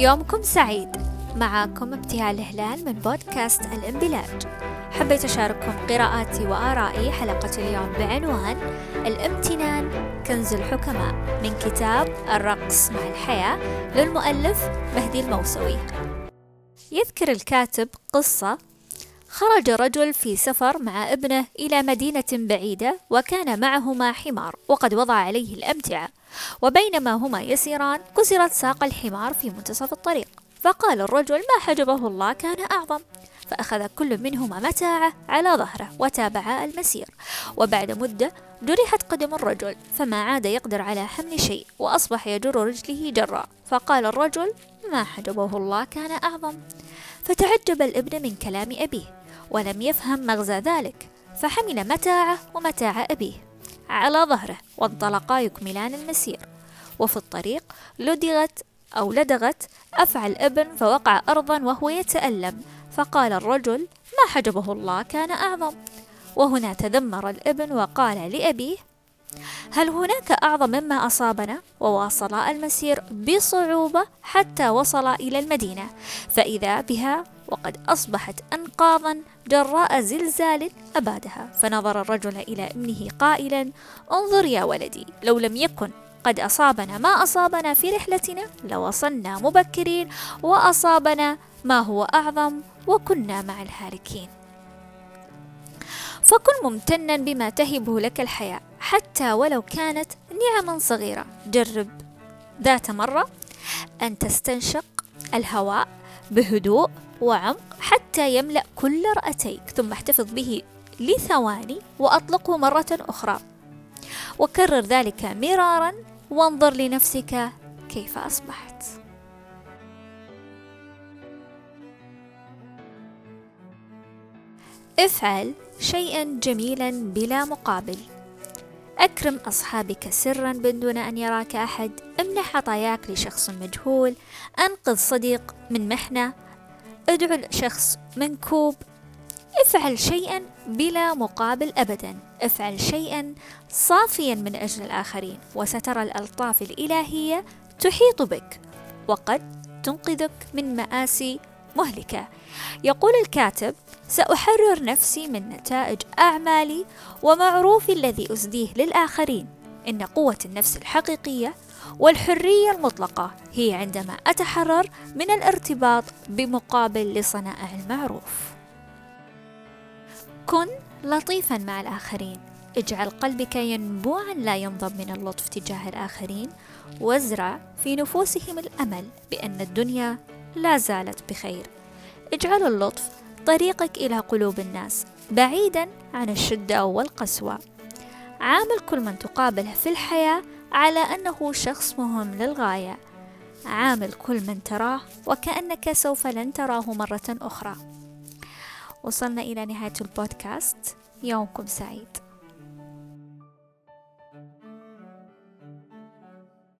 يومكم سعيد. معاكم ابتهال هلال من بودكاست الانبلاج حبيت أشارككم قراءاتي وآرائي حلقة اليوم بعنوان الامتنان كنز الحكماء من كتاب الرقص مع الحياة للمؤلف مهدي الموسوي. يذكر الكاتب قصة خرج رجل في سفر مع ابنه إلى مدينة بعيدة وكان معهما حمار وقد وضع عليه الأمتعة. وبينما هما يسيران كسرت ساق الحمار في منتصف الطريق. فقال الرجل ما حجبه الله كان أعظم. فأخذ كل منهما متاعه على ظهره وتابعا المسير. وبعد مدة جرحت قدم الرجل فما عاد يقدر على حمل شيء وأصبح يجر رجله جرا فقال الرجل ما حجبه الله كان أعظم. فتعجب الابن من كلام أبيه ولم يفهم مغزى ذلك فحمل متاعه ومتاع أبيه على ظهره وانطلقا يكملان المسير. وفي الطريق لدغت أو لدغت أفعى الابن فوقع أرضا وهو يتألم فقال الرجل ما حجبه الله كان أعظم. وهنا تذمر الابن وقال لأبيه هل هناك أعظم مما أصابنا؟ وواصلا المسير بصعوبة حتى وصلا إلى المدينة. فإذا بها وقد أصبحت أنقاضا جراء زلزال أبادها. فنظر الرجل إلى ابنه قائلا انظر يا ولدي لو لم يكن قد أصابنا ما أصابنا في رحلتنا لوصلنا مبكرين وأصابنا ما هو أعظم وكنا مع الهالكين. فكن ممتنا بما تهبه لك الحياة. حتى ولو كانت نعما صغيرة. جرب ذات مرة أن تستنشق الهواء بهدوء وعمق حتى يملأ كل رأتيك ثم احتفظ به لثواني وأطلقه مرة أخرى. وكرر ذلك مرارا وانظر لنفسك كيف أصبحت. افعل شيئا جميلا بلا مقابل. أكرم أصحابك سرا من دون أن يراك أحد. امنح عطاياك لشخص مجهول. أنقذ صديق من محنة. ادعو لشخص منكوب. افعل شيئا بلا مقابل أبدا. افعل شيئا صافيا من أجل الآخرين. وسترى الألطاف الإلهية تحيط بك. وقد تنقذك من مآسي مهلكة. يقول الكاتب سأحرر نفسي من نتائج أعمالي ومعروفي الذي أسديه للآخرين. إن قوة النفس الحقيقية والحرية المطلقة هي عندما أتحرر من الارتباط بمقابل لصنائع المعروف. كن لطيفا مع الآخرين. اجعل قلبك ينبوعا لا ينضب من اللطف تجاه الآخرين. وازرع في نفوسهم الأمل بأن الدنيا لا زالت بخير. اجعل اللطف طريقك إلى قلوب الناس بعيدا عن الشدة والقسوة عامل كل من تقابله في الحياة على أنه شخص مهم للغاية. عامل كل من تراه وكأنك سوف لن تراه مرة أخرى. وصلنا إلى نهاية البودكاست. يومكم سعيد.